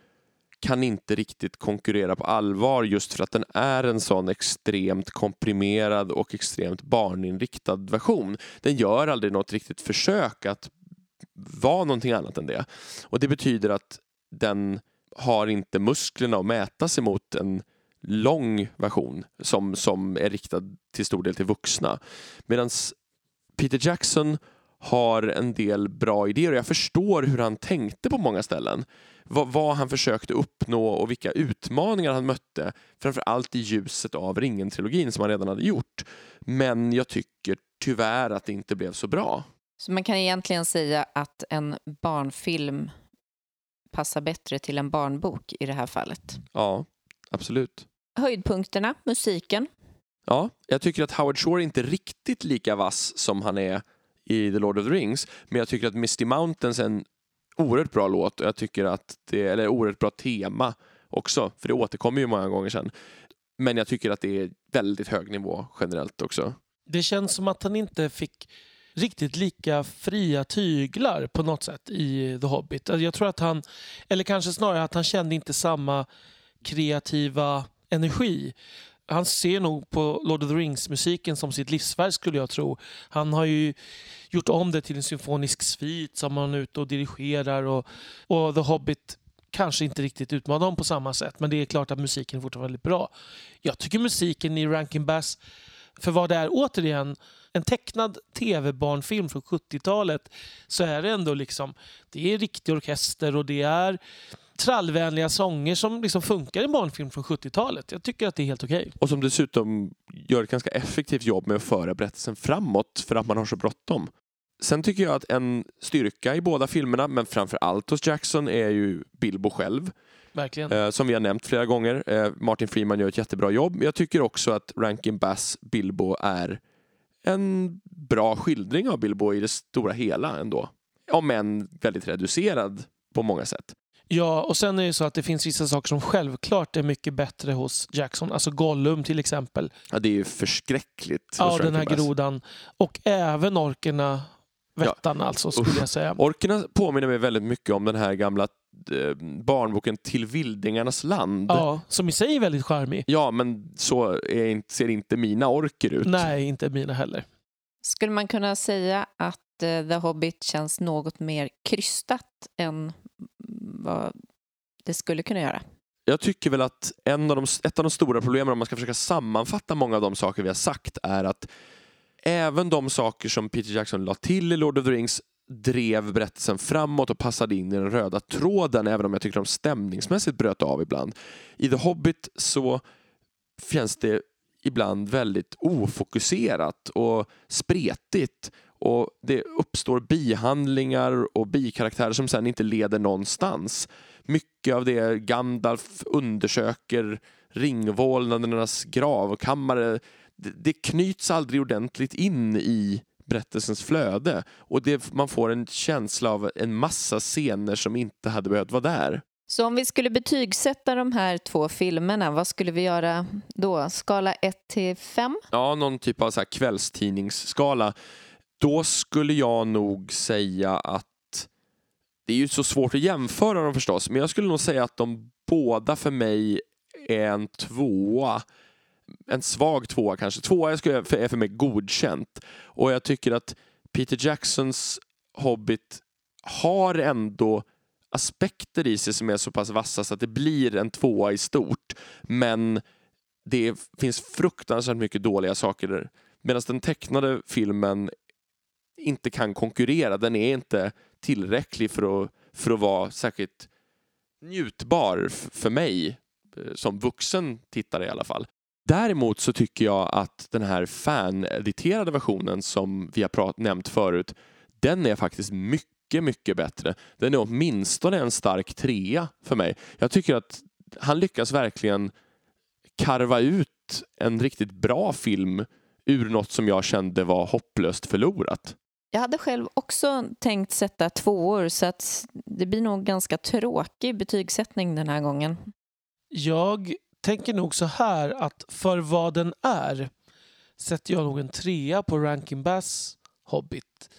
kan inte riktigt konkurrera på allvar just för att den är en sån extremt komprimerad och extremt barninriktad version. Den gör aldrig något riktigt försök att vara någonting annat än det. Och det betyder att den har inte musklerna att mäta sig mot en lång version som, som är riktad till stor del till vuxna. Medan Peter Jackson har en del bra idéer och jag förstår hur han tänkte på många ställen. Vad, vad han försökte uppnå och vilka utmaningar han mötte. Framför allt i ljuset av Ringen-trilogin som han redan hade gjort. Men jag tycker tyvärr att det inte blev så bra. Så man kan egentligen säga att en barnfilm passar bättre till en barnbok i det här fallet. Ja, absolut. Höjdpunkterna, musiken. Ja, jag tycker att Howard Shore är inte riktigt lika vass som han är i The Lord of the Rings. Men jag tycker att Misty Mountains är en oerhört bra låt och jag tycker att det eller oerhört bra tema också, för det återkommer ju många gånger sen. Men jag tycker att det är väldigt hög nivå generellt också. Det känns som att han inte fick riktigt lika fria tyglar på något sätt i The Hobbit. Jag tror att han, eller kanske snarare att han kände inte samma kreativa energi. Han ser nog på Lord of the Rings-musiken som sitt livsverk skulle jag tro. Han har ju gjort om det till en symfonisk svit som han är ute och dirigerar och, och The Hobbit kanske inte riktigt utmanar honom på samma sätt men det är klart att musiken är fortfarande väldigt bra. Jag tycker musiken i Rankin Bass, för vad det är återigen, en tecknad tv-barnfilm från 70-talet så är det ändå liksom, det är riktig orkester och det är trallvänliga sånger som liksom funkar i en barnfilm från 70-talet. Jag tycker att det är helt okej. Och som dessutom gör ett ganska effektivt jobb med att föra berättelsen framåt för att man har så bråttom. Sen tycker jag att en styrka i båda filmerna, men framför allt hos Jackson, är ju Bilbo själv. Eh, som vi har nämnt flera gånger. Eh, Martin Freeman gör ett jättebra jobb. Jag tycker också att Rankin Bass Bilbo är en bra skildring av Bilbo i det stora hela ändå. Om än väldigt reducerad på många sätt. Ja, och sen är det så att det finns vissa saker som självklart är mycket bättre hos Jackson. Alltså Gollum till exempel. Ja, det är ju förskräckligt. Ja, den här grodan. Och även orkerna, vättarna alltså, skulle Usch. jag säga. Orkerna påminner mig väldigt mycket om den här gamla eh, barnboken Till vildingarnas land. Ja, som i sig är väldigt charmig. Ja, men så är, inte- ser inte mina orker ut. Nej, inte mina heller. Skulle man kunna säga att eh, The Hobbit känns något mer krystat än vad det skulle kunna göra? Jag tycker väl att en av de, ett av de stora problemen om man ska försöka sammanfatta många av de saker vi har sagt är att även de saker som Peter Jackson la till i Lord of the Rings drev berättelsen framåt och passade in i den röda tråden även om jag tycker de stämningsmässigt bröt av ibland. I The Hobbit så känns det ibland väldigt ofokuserat och spretigt och det uppstår bihandlingar och bikaraktärer som sen inte leder någonstans. Mycket av det Gandalf undersöker, ringvålnadernas gravkammare, det, det knyts aldrig ordentligt in i berättelsens flöde och det, man får en känsla av en massa scener som inte hade behövt vara där. Så om vi skulle betygsätta de här två filmerna, vad skulle vi göra då? Skala 1 till 5? Ja, någon typ av så här kvällstidningsskala. Då skulle jag nog säga att det är ju så svårt att jämföra dem förstås, men jag skulle nog säga att de båda för mig är en tvåa. En svag tvåa kanske. Tvåa är för mig godkänt. Och jag tycker att Peter Jacksons Hobbit har ändå aspekter i sig som är så pass vassa så att det blir en tvåa i stort. Men det finns fruktansvärt mycket dåliga saker där. Medan den tecknade filmen inte kan konkurrera. Den är inte tillräcklig för att, för att vara särskilt njutbar för mig eh, som vuxen tittare i alla fall. Däremot så tycker jag att den här fan-editerade versionen som vi har prat- nämnt förut, den är faktiskt mycket, mycket bättre. Den är åtminstone en stark trea för mig. Jag tycker att han lyckas verkligen karva ut en riktigt bra film ur något som jag kände var hopplöst förlorat. Jag hade själv också tänkt sätta tvåor så att det blir nog ganska tråkig betygssättning den här gången. Jag tänker nog så här att för vad den är sätter jag nog en trea på Rankin Bass Hobbit.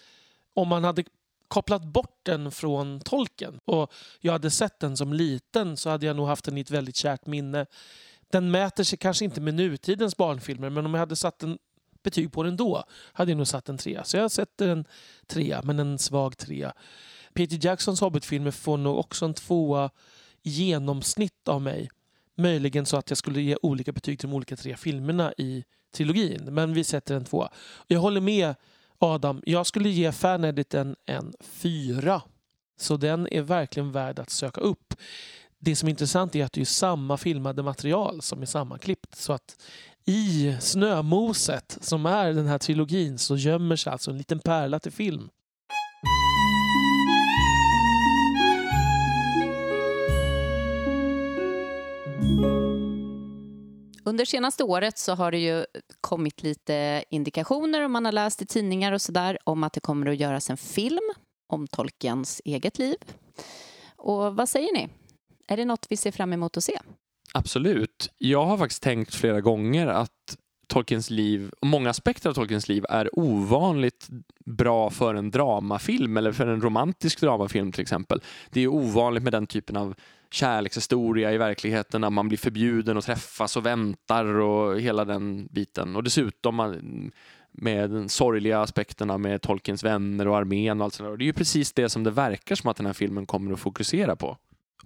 Om man hade kopplat bort den från tolken och jag hade sett den som liten så hade jag nog haft den i ett väldigt kärt minne. Den mäter sig kanske inte med nutidens barnfilmer men om jag hade satt den betyg på den då hade jag nog satt en trea. Så jag sätter en trea, men en svag trea. Peter Jacksons Hobbit-filmer får nog också en tvåa i genomsnitt av mig. Möjligen så att jag skulle ge olika betyg till de olika tre filmerna i trilogin. Men vi sätter en tvåa. Jag håller med Adam. Jag skulle ge fan fanediten en fyra. Så den är verkligen värd att söka upp. Det som är intressant är att det är samma filmade material som är sammanklippt. Så att i Snömoset, som är den här trilogin, så gömmer sig alltså en liten pärla till film. Under senaste året så har det ju kommit lite indikationer och man har läst i tidningar och sådär om att det kommer att göras en film om Tolkiens eget liv. Och vad säger ni? Är det något vi ser fram emot att se? Absolut. Jag har faktiskt tänkt flera gånger att Tolkiens liv, många aspekter av Tolkiens liv är ovanligt bra för en dramafilm eller för en romantisk dramafilm till exempel. Det är ovanligt med den typen av kärlekshistoria i verkligheten när man blir förbjuden att träffas och väntar och hela den biten. Och dessutom med den sorgliga aspekterna med Tolkiens vänner och armén och allt sådär. Och det är ju precis det som det verkar som att den här filmen kommer att fokusera på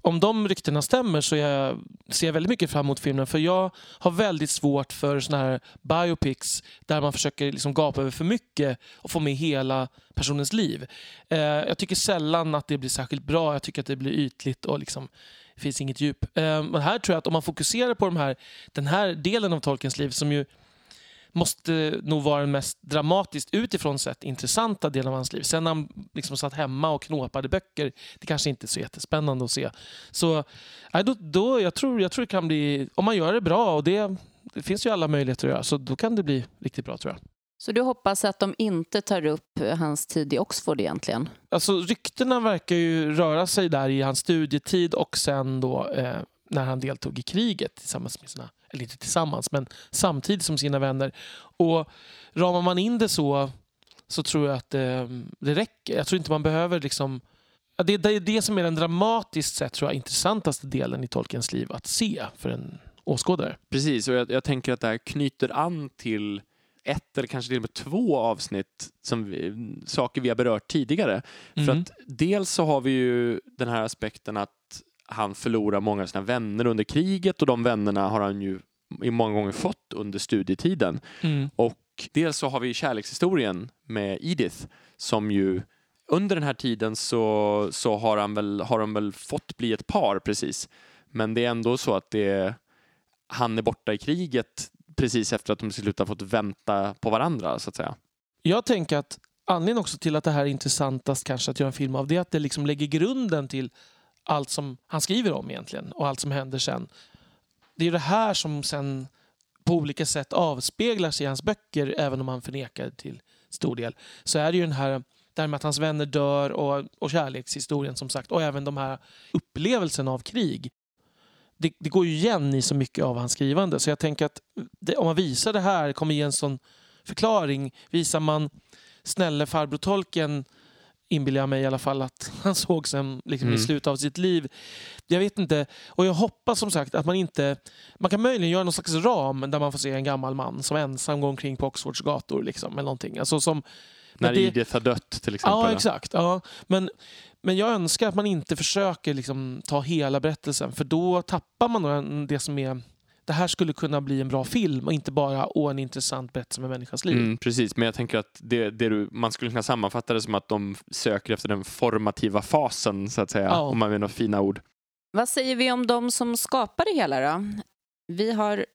om de ryktena stämmer så jag, ser jag väldigt mycket fram emot filmen. För jag har väldigt svårt för såna här biopics där man försöker liksom gapa över för mycket och få med hela personens liv. Eh, jag tycker sällan att det blir särskilt bra. Jag tycker att det blir ytligt och liksom, det finns inget djup. Eh, men här tror jag att om man fokuserar på de här, den här delen av Tolkiens liv som ju måste nog vara den mest dramatiskt utifrån sett intressanta delen av hans liv. Sen när han liksom satt hemma och knåpade böcker, det kanske inte är så jättespännande att se. Så nej, då, då, jag, tror, jag tror det kan bli, om man gör det bra, och det, det finns ju alla möjligheter att göra, så då kan det bli riktigt bra tror jag. Så du hoppas att de inte tar upp hans tid i Oxford egentligen? Alltså ryktena verkar ju röra sig där i hans studietid och sen då eh, när han deltog i kriget tillsammans med sina inte tillsammans, men samtidigt som sina vänner. Och ramar man in det så, så tror jag att det, det räcker. Jag tror inte man behöver liksom det, det är det som är den dramatiskt sett tror jag, intressantaste delen i Tolkiens liv att se för en åskådare. Precis, och jag, jag tänker att det här knyter an till ett eller kanske till och med två avsnitt som vi, saker vi har berört tidigare. Mm. För att dels så har vi ju den här aspekten att han förlorar många av sina vänner under kriget och de vännerna har han ju många gånger fått under studietiden. Mm. Och dels så har vi kärlekshistorien med Edith som ju under den här tiden så, så har, han väl, har de väl fått bli ett par precis. Men det är ändå så att det, han är borta i kriget precis efter att de till slut har fått vänta på varandra så att säga. Jag tänker att anledningen också till att det här är intressantast kanske att göra en film av det är att det liksom lägger grunden till allt som han skriver om egentligen och allt som händer sen. Det är det här som sen på olika sätt avspeglas i hans böcker, även om han förnekar till stor del. Så är det ju den här det här med att hans vänner dör och, och kärlekshistorien som sagt och även de här upplevelsen av krig. Det, det, går ju igen i så mycket av hans skrivande så jag tänker att det, om man visar det här kommer ge en sån förklaring. Visar man snälle farbror tolken inbillar jag mig i alla fall att han såg sen liksom, mm. i slutet av sitt liv. Jag vet inte. Och jag hoppas som sagt att man inte... Man kan möjligen göra någon slags ram där man får se en gammal man som ensam går omkring på Oxfords gator. Liksom, eller någonting. Alltså, som, När det, Edith har dött till exempel. Ja, exakt. Ja. Men, men jag önskar att man inte försöker liksom, ta hela berättelsen för då tappar man det som är det här skulle kunna bli en bra film och inte bara Åh, en intressant berättelse med människans liv. Mm, precis, men jag tänker att det, det du, man skulle kunna sammanfatta det som att de söker efter den formativa fasen, så att säga, ja. om man vill ha fina ord. Vad säger vi om de som skapar det hela då? Vi har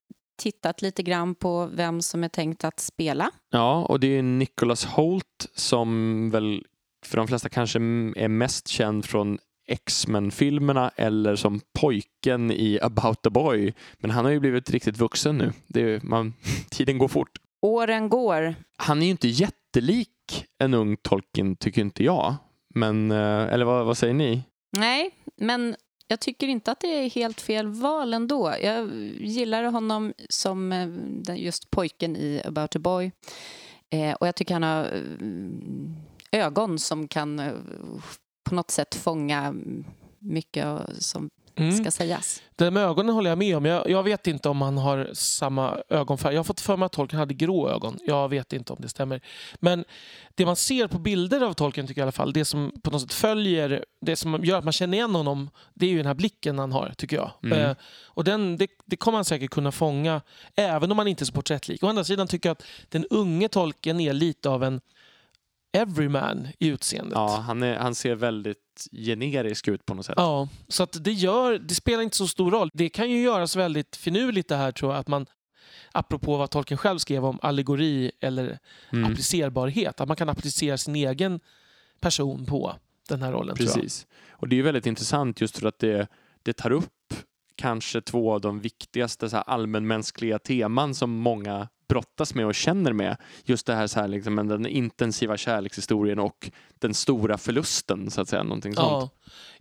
tittat lite grann på vem som är tänkt att spela. Ja, och det är Nicholas Holt som väl för de flesta kanske är mest känd från X-Men-filmerna eller som pojken i About the Boy. Men han har ju blivit riktigt vuxen nu. Det man, tiden går fort. Åren går. Han är ju inte jättelik en ung Tolkien, tycker inte jag. Men, eh, eller vad, vad säger ni? Nej, men jag tycker inte att det är helt fel val ändå. Jag gillar honom som eh, just pojken i About a Boy. Eh, och jag tycker han har ögon som kan på något sätt fånga mycket som mm. ska sägas. Det med ögonen håller jag med om. Jag, jag, vet inte om han har samma ögonfärg. Jag har fått för mig att Tolkien hade grå ögon. Jag vet inte om det stämmer. Men det man ser på bilder av Tolkien tycker jag i alla fall, det som på något sätt följer, det som gör att man känner igen honom, det är ju den här blicken han har, tycker jag. Mm. Eh, och den, det, det kommer han säkert kunna fånga, även om han inte är så porträttlik. Å andra sidan tycker jag att den unge Tolkien är lite av en everyman i utseendet. Ja, han, är, han ser väldigt generisk ut på något sätt. Ja, så att det, gör, det spelar inte så stor roll. Det kan ju göras väldigt finurligt det här tror jag, att man apropå vad Tolkien själv skrev om allegori eller mm. applicerbarhet, att man kan applicera sin egen person på den här rollen. Precis. Och det är väldigt intressant just för att det, det tar upp kanske två av de viktigaste så här, allmänmänskliga teman som många brottas med och känner med. Just det här, så här liksom, den intensiva kärlekshistorien och den stora förlusten, så att säga. Någonting sånt. Ja.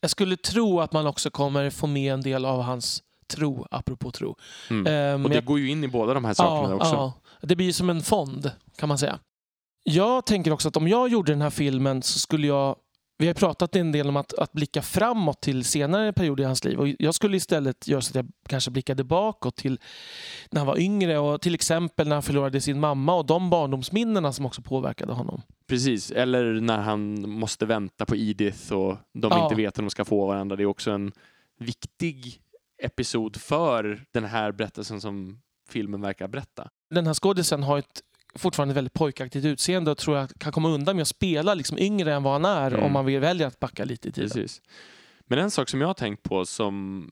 Jag skulle tro att man också kommer få med en del av hans tro, apropå tro. Mm. Ehm, Och det jag- går ju in i båda de här sakerna också. Ja, det blir som en fond kan man säga. Jag tänker också att om jag gjorde den här filmen så skulle jag vi har pratat en del om att, att blicka framåt till senare perioder i hans liv. Och jag skulle istället göra så att jag kanske blickade bakåt till när han var yngre och till exempel när han förlorade sin mamma och de barndomsminnena som också påverkade honom. Precis, eller när han måste vänta på Edith och de Ja. inte vet om de ska få varandra. Det är också en viktig episod för den här berättelsen som filmen verkar berätta. Den här skådisen har ett fortfarande väldigt pojkaktigt utseende och tror jag kan komma undan med att spela liksom yngre än vad han är Mm. om man vill välja att backa lite i tiden. Precis. Men en sak som jag har tänkt på som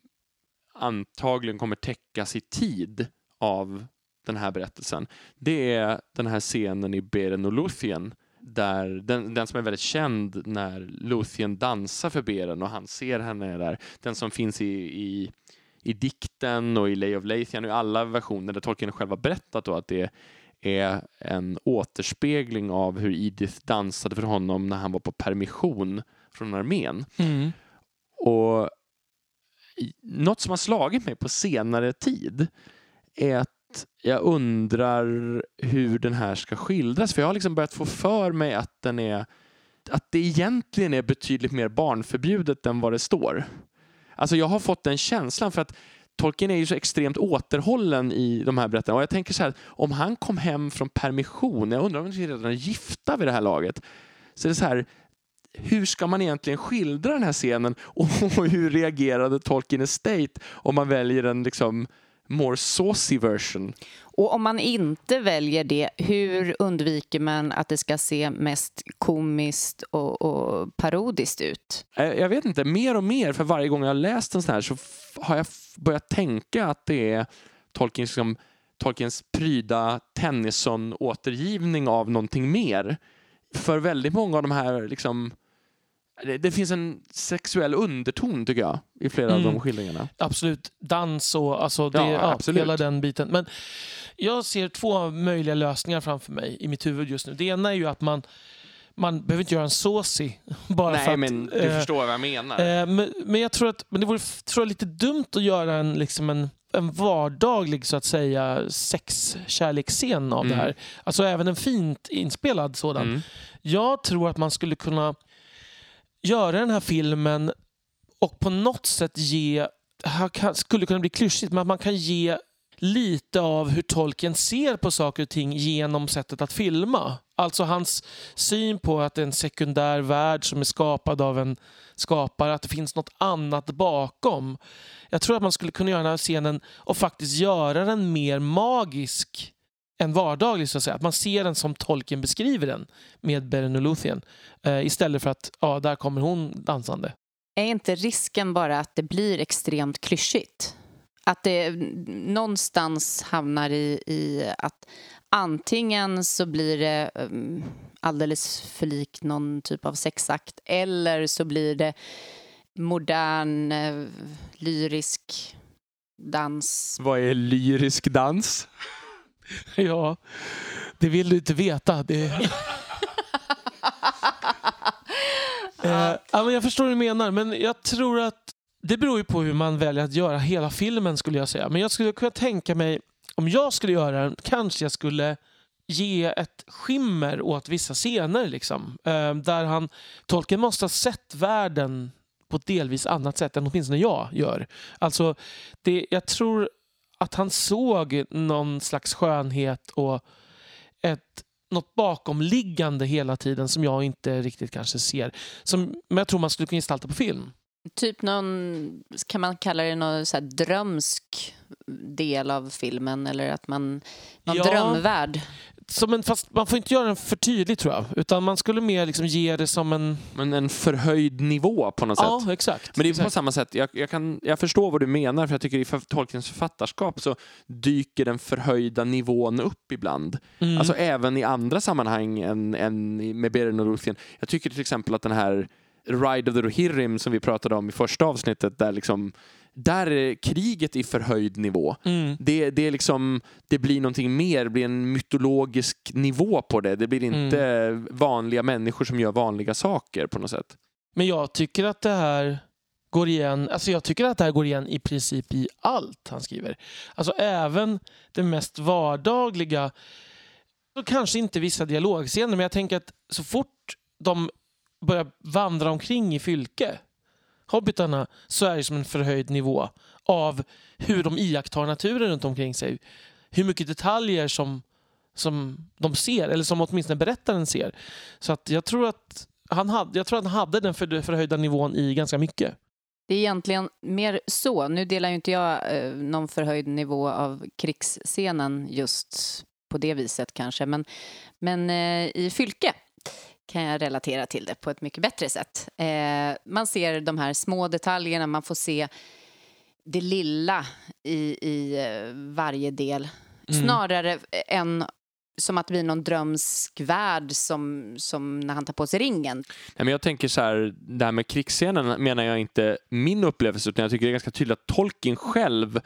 antagligen kommer täckas i tid av den här berättelsen, det är den här scenen i Beren och Luthien där den, den som är väldigt känd när Luthien dansar för Beren och han ser henne där. Den som finns i, i, i dikten och i Lay of Leithian och i alla versioner där Tolkien själv har berättat då att det är en återspegling av hur Edith dansade för honom när han var på permission från armén. Mm. Och något som har slagit mig på senare tid är att jag undrar hur den här ska skildras. För jag har liksom börjat få för mig att den är att det egentligen är betydligt mer barnförbjudet än vad det står. Alltså jag har fått den känslan för att Tolkien är ju så extremt återhållen i de här berättelserna. Och jag tänker så här, om han kom hem från permission, jag undrar om de redan är gifta vid det här laget. Så det är så här, hur ska man egentligen skildra den här scenen och hur reagerade Tolkien Estate om man väljer en liksom more saucy version? Och om man inte väljer det, hur undviker man att det ska se mest komiskt och, och parodiskt ut? Eh, Jag vet inte, mer och mer för varje gång jag har läst en sån här så har jag börjat tänka att det är Tolkiens, liksom, Tolkiens pryda Tennyson-återgivning av någonting mer. För väldigt många av de här liksom det, det finns en sexuell underton tycker jag i flera av Mm. de skildringarna. Absolut. Dans och alltså det, Ja, ja, absolut. hela den biten. Men jag ser två möjliga lösningar framför mig i mitt huvud just nu. Det ena är ju att man, man behöver inte göra en såsig bara för Nej, att... men du eh, förstår vad jag menar. eh, men, men jag tror att men det vore tror jag, lite dumt att göra en, liksom en, en vardaglig så att säga sexkärleksscen av Mm. det här. Alltså även en fint inspelad sådan. Mm. Jag tror att man skulle kunna göra den här filmen och på något sätt ge, här kan, skulle kunna bli klyschigt, men att man kan ge lite av hur Tolkien ser på saker och ting genom sättet att filma. Alltså hans syn på att det är en sekundär värld som är skapad av en skapare, att det finns något annat bakom. Jag tror att man skulle kunna göra den här scenen och faktiskt göra den mer magisk än vardaglig, så att säga. Att man ser den som Tolkien beskriver den med Beren och Luthien. Eh, istället för att, ja, där kommer hon dansande. Är inte risken bara att det blir extremt klyschigt? Att det någonstans hamnar i, i att antingen så blir det um, alldeles för likt någon typ av sexakt eller så blir det modern, eh, lyrisk dans. Vad är lyrisk dans? Ja, det vill du inte veta. Det... eh, ja, men jag förstår hur du menar, men jag tror att det beror ju på hur man väljer att göra hela filmen skulle jag säga. Men jag skulle kunna tänka mig, om jag skulle göra den, kanske jag skulle ge ett skimmer åt vissa scener. Liksom, eh, där han, Tolkien måste ha sett världen på ett delvis annat sätt än åtminstone jag gör. Alltså, det, jag tror att han såg någon slags skönhet och ett, något bakomliggande hela tiden som jag inte riktigt kanske ser. Som, men jag tror man skulle kunna gestalta på film. Typ någon, kan man kalla det någon så här drömsk del av filmen eller att man, någon Ja. drömvärld? Som en, fast man får inte göra den för tydlig tror jag. Utan man skulle mer liksom ge det som en... Men en förhöjd nivå på något sätt. Ja, exakt. Men det är på exakt. samma sätt, jag, jag, kan, jag förstår vad du menar, för jag tycker i för- Tolkiens författarskap så dyker den förhöjda nivån upp ibland. Mm. Alltså även i andra sammanhang än, än med Beren och Luthien. Jag tycker till exempel att den här Ride of the Rohirrim som vi pratade om i första avsnittet, där liksom där är kriget i förhöjd nivå. Mm. Det, det, är liksom, det blir någonting mer, det blir en mytologisk nivå på det. Det blir inte vanliga människor som gör vanliga saker på något sätt. Men jag tycker att det här går igen, alltså jag tycker att det här går igen i princip i allt han skriver. Alltså även det mest vardagliga, och kanske inte vissa dialogscener, men jag tänker att så fort de börjar vandra omkring i fylke, hobbitarna, så är det som en förhöjd nivå av hur de iakttar naturen runt omkring sig. Hur mycket detaljer som, som de ser, eller som åtminstone berättaren ser. Så att jag tror att han hade, jag tror att han hade den för, förhöjda nivån i ganska mycket. Det är egentligen mer så. Nu delar ju inte jag eh, någon förhöjd nivå av krigsscenen just på det viset kanske. Men, men eh, i Fylke kan jag relatera till det på ett mycket bättre sätt. Eh, man ser de här små detaljerna, man får se det lilla i, i eh, varje del. Mm. Snarare än som att det blir någon drömsk värld som, som när han tar på sig ringen. Nej, men jag tänker så här, det här med krigsscenen menar jag inte min upplevelse utan jag tycker det är ganska tydligt att Tolkien själv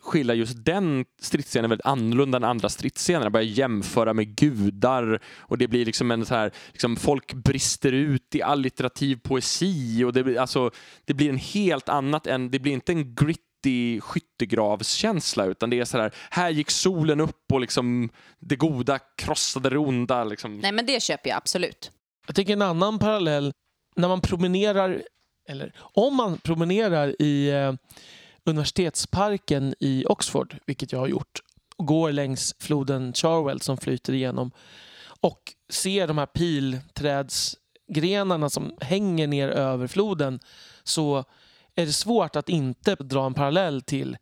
skiljer just den stridsscenen väldigt annorlunda än andra stridsscener. Börjar jämföra med gudar och det blir liksom en så här, liksom folk brister ut i allitterativ poesi och det blir, alltså, det blir en helt annat än, det blir inte en gritty skyttegravskänsla utan det är så här, här gick solen upp och liksom det goda krossade det onda. Liksom. Nej, men det köper jag absolut. Jag tänker en annan parallell. När man promenerar, eller om man promenerar i eh, universitetsparken i Oxford, vilket jag har gjort, går längs floden Charwell som flyter igenom och ser de här pilträdsgrenarna som hänger ner över floden så är det svårt att inte dra en parallell till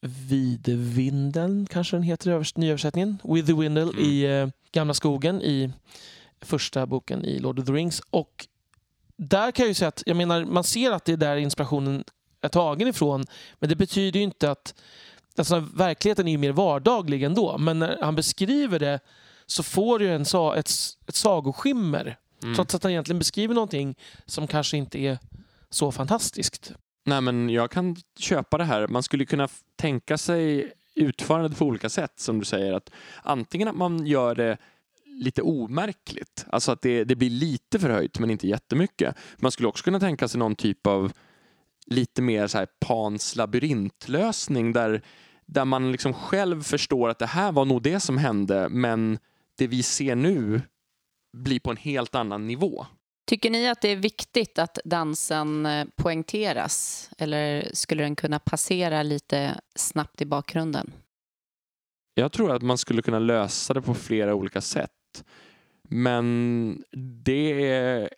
Vidvindeln, kanske den heter i övers- nyöversättningen. With the Windle Mm. i eh, Gamla skogen i första boken i Lord of the Rings. Och där kan jag ju säga att jag menar, man ser att det är där inspirationen är tagen ifrån. Men det betyder ju inte att... Alltså, verkligheten är ju mer vardaglig ändå. Men när han beskriver det så får du en, sa- ett, ett sagoskimmer. Mm. Trots att han egentligen beskriver någonting som kanske inte är så fantastiskt. Nej, men jag kan köpa det här. Man skulle kunna tänka sig utförandet på olika sätt, som du säger. att Antingen att man gör det lite omärkligt, alltså att det, det blir lite förhöjt men inte jättemycket. Man skulle också kunna tänka sig någon typ av lite mer så här Pans labyrintlösning där, där man liksom själv förstår att det här var nog det som hände men det vi ser nu blir på en helt annan nivå. Tycker ni att det är viktigt att dansen eh, poängteras eller skulle den kunna passera lite snabbt i bakgrunden? Jag tror att man skulle kunna lösa det på flera olika sätt. Men det är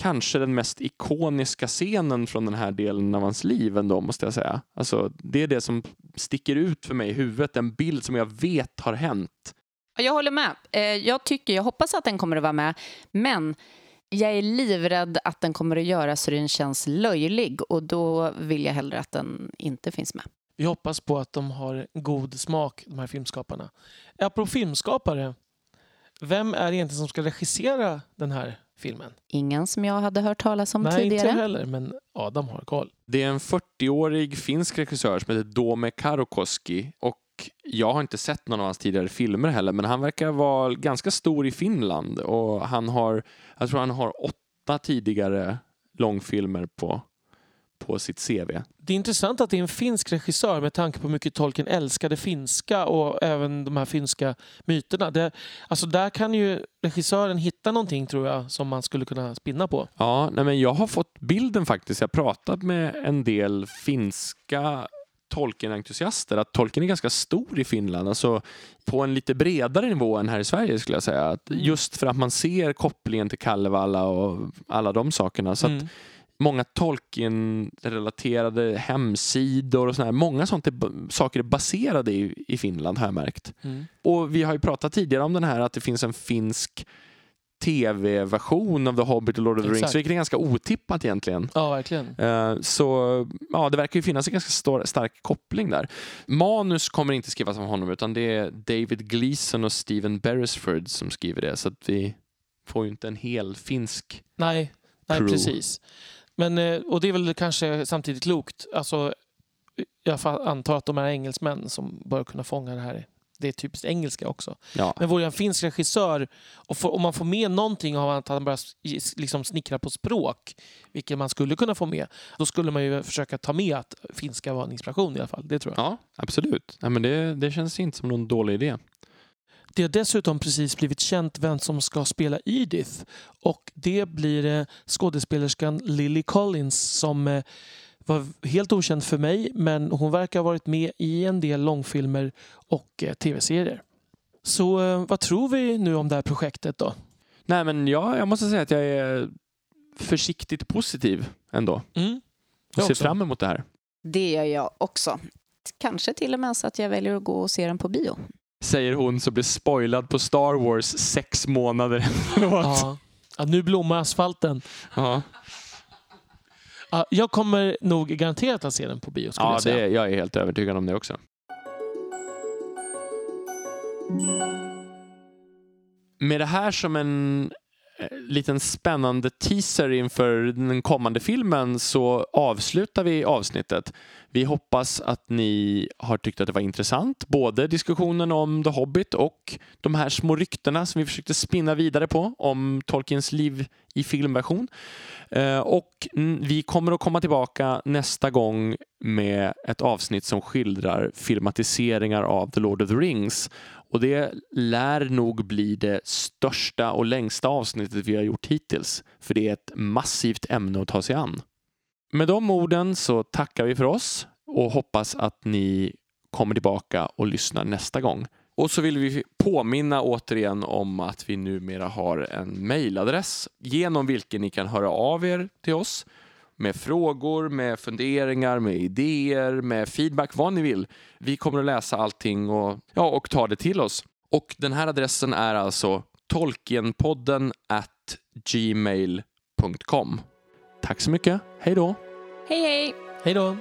kanske den mest ikoniska scenen från den här delen av hans liv ändå, måste jag säga. Alltså, det är det som sticker ut för mig i huvudet, en bild som jag vet har hänt. Ja, Jag håller med. Eh, Jag tycker, jag hoppas att den kommer att vara med, men jag är livrädd att den kommer att göra så den känns löjlig och då vill jag hellre att den inte finns med. Vi hoppas på att de har god smak, de här filmskaparna. Apropå filmskapare, vem är det egentligen som ska regissera den här filmen? Ingen som jag hade hört talas om Nej, inte jag tidigare. heller, men Adam har koll. Det är en 40-årig finsk regissör som heter Dome Karokoski och jag har inte sett någon av hans tidigare filmer heller, men han verkar vara ganska stor i Finland och han har, jag tror han har åtta tidigare långfilmer på, på sitt CV. Det är intressant att det är en finsk regissör med tanke på hur mycket Tolkien älskade finska och även de här finska myterna. Det, alltså där kan ju regissören hitta någonting tror jag som man skulle kunna spinna på. Ja, nej men jag har fått bilden faktiskt. Jag har pratat med en del finska Tolkien-entusiaster att Tolkien är ganska stor i Finland, alltså på en lite bredare nivå än här i Sverige skulle jag säga. Att just för att man ser kopplingen till Kalevala och alla de sakerna. Så Mm. Många Tolkien-relaterade hemsidor och sådär, många sånt är, saker är baserade i, i Finland har jag märkt. Mm. Och vi har ju pratat tidigare om den här att det finns en finsk tv-version av The Hobbit och Lord of the Rings, vilket är ganska otippat egentligen. Ja, verkligen. Eh, Så ja, det verkar ju finnas en ganska stor, stark koppling där. Manus kommer inte skrivas av honom utan det är David Gleason och Steven Beresford som skriver det så att vi får ju inte en hel finsk Nej, nej Crew. precis. Men, eh, och det är väl kanske samtidigt klokt. Alltså, jag antar att de är engelsmän som bör kunna fånga det här. Det är typiskt engelska också. Ja. Men vore jag en finsk regissör och får, om man får med någonting av att han börjar liksom snickra på språk, vilket man skulle kunna få med, då skulle man ju försöka ta med att finska var en inspiration i alla fall. Det tror jag. ja, absolut. Nej, men det, det känns inte som någon dålig idé. Det har dessutom precis blivit känt vem som ska spela Edith och det blir eh, skådespelerskan Lily Collins som eh, var helt okänd för mig men hon verkar ha varit med i en del långfilmer och eh, tv-serier. Så vad tror vi nu om det här projektet då? Nej, men jag, jag måste säga att jag är försiktigt positiv ändå. Mm. Och Jag ser också. fram emot det här. Det gör jag också. Kanske till och med så att jag väljer att gå och se den på bio. Säger hon som blir spoilad på Star Wars sex månader efteråt. Ja. Ja, nu blommar asfalten. Ja, Ja, jag kommer nog garanterat att se den på bio ja jag säga. det, jag är helt övertygad om det också. Med det här som en liten spännande teaser inför den kommande filmen så avslutar vi avsnittet. Vi hoppas att ni har tyckt att det var intressant, både diskussionen om The Hobbit och de här små ryktena som vi försökte spinna vidare på om Tolkiens liv i filmversion. Eh, och vi kommer att komma tillbaka nästa gång med ett avsnitt som skildrar filmatiseringar av The Lord of the Rings. Och det lär nog bli det största och längsta avsnittet vi har gjort hittills. För det är ett massivt ämne att ta sig an. Med de orden så tackar vi för oss och hoppas att ni kommer tillbaka och lyssnar nästa gång. Och så vill vi påminna återigen om att vi numera har en mejladress genom vilken ni kan höra av er till oss med frågor, med funderingar, med idéer, med feedback, vad ni vill. Vi kommer att läsa allting och, ja, och ta det till oss. Och den här adressen är alltså tolkienpodden at gmail.com. Tack så mycket. Hej då! Hej hej! Hej då!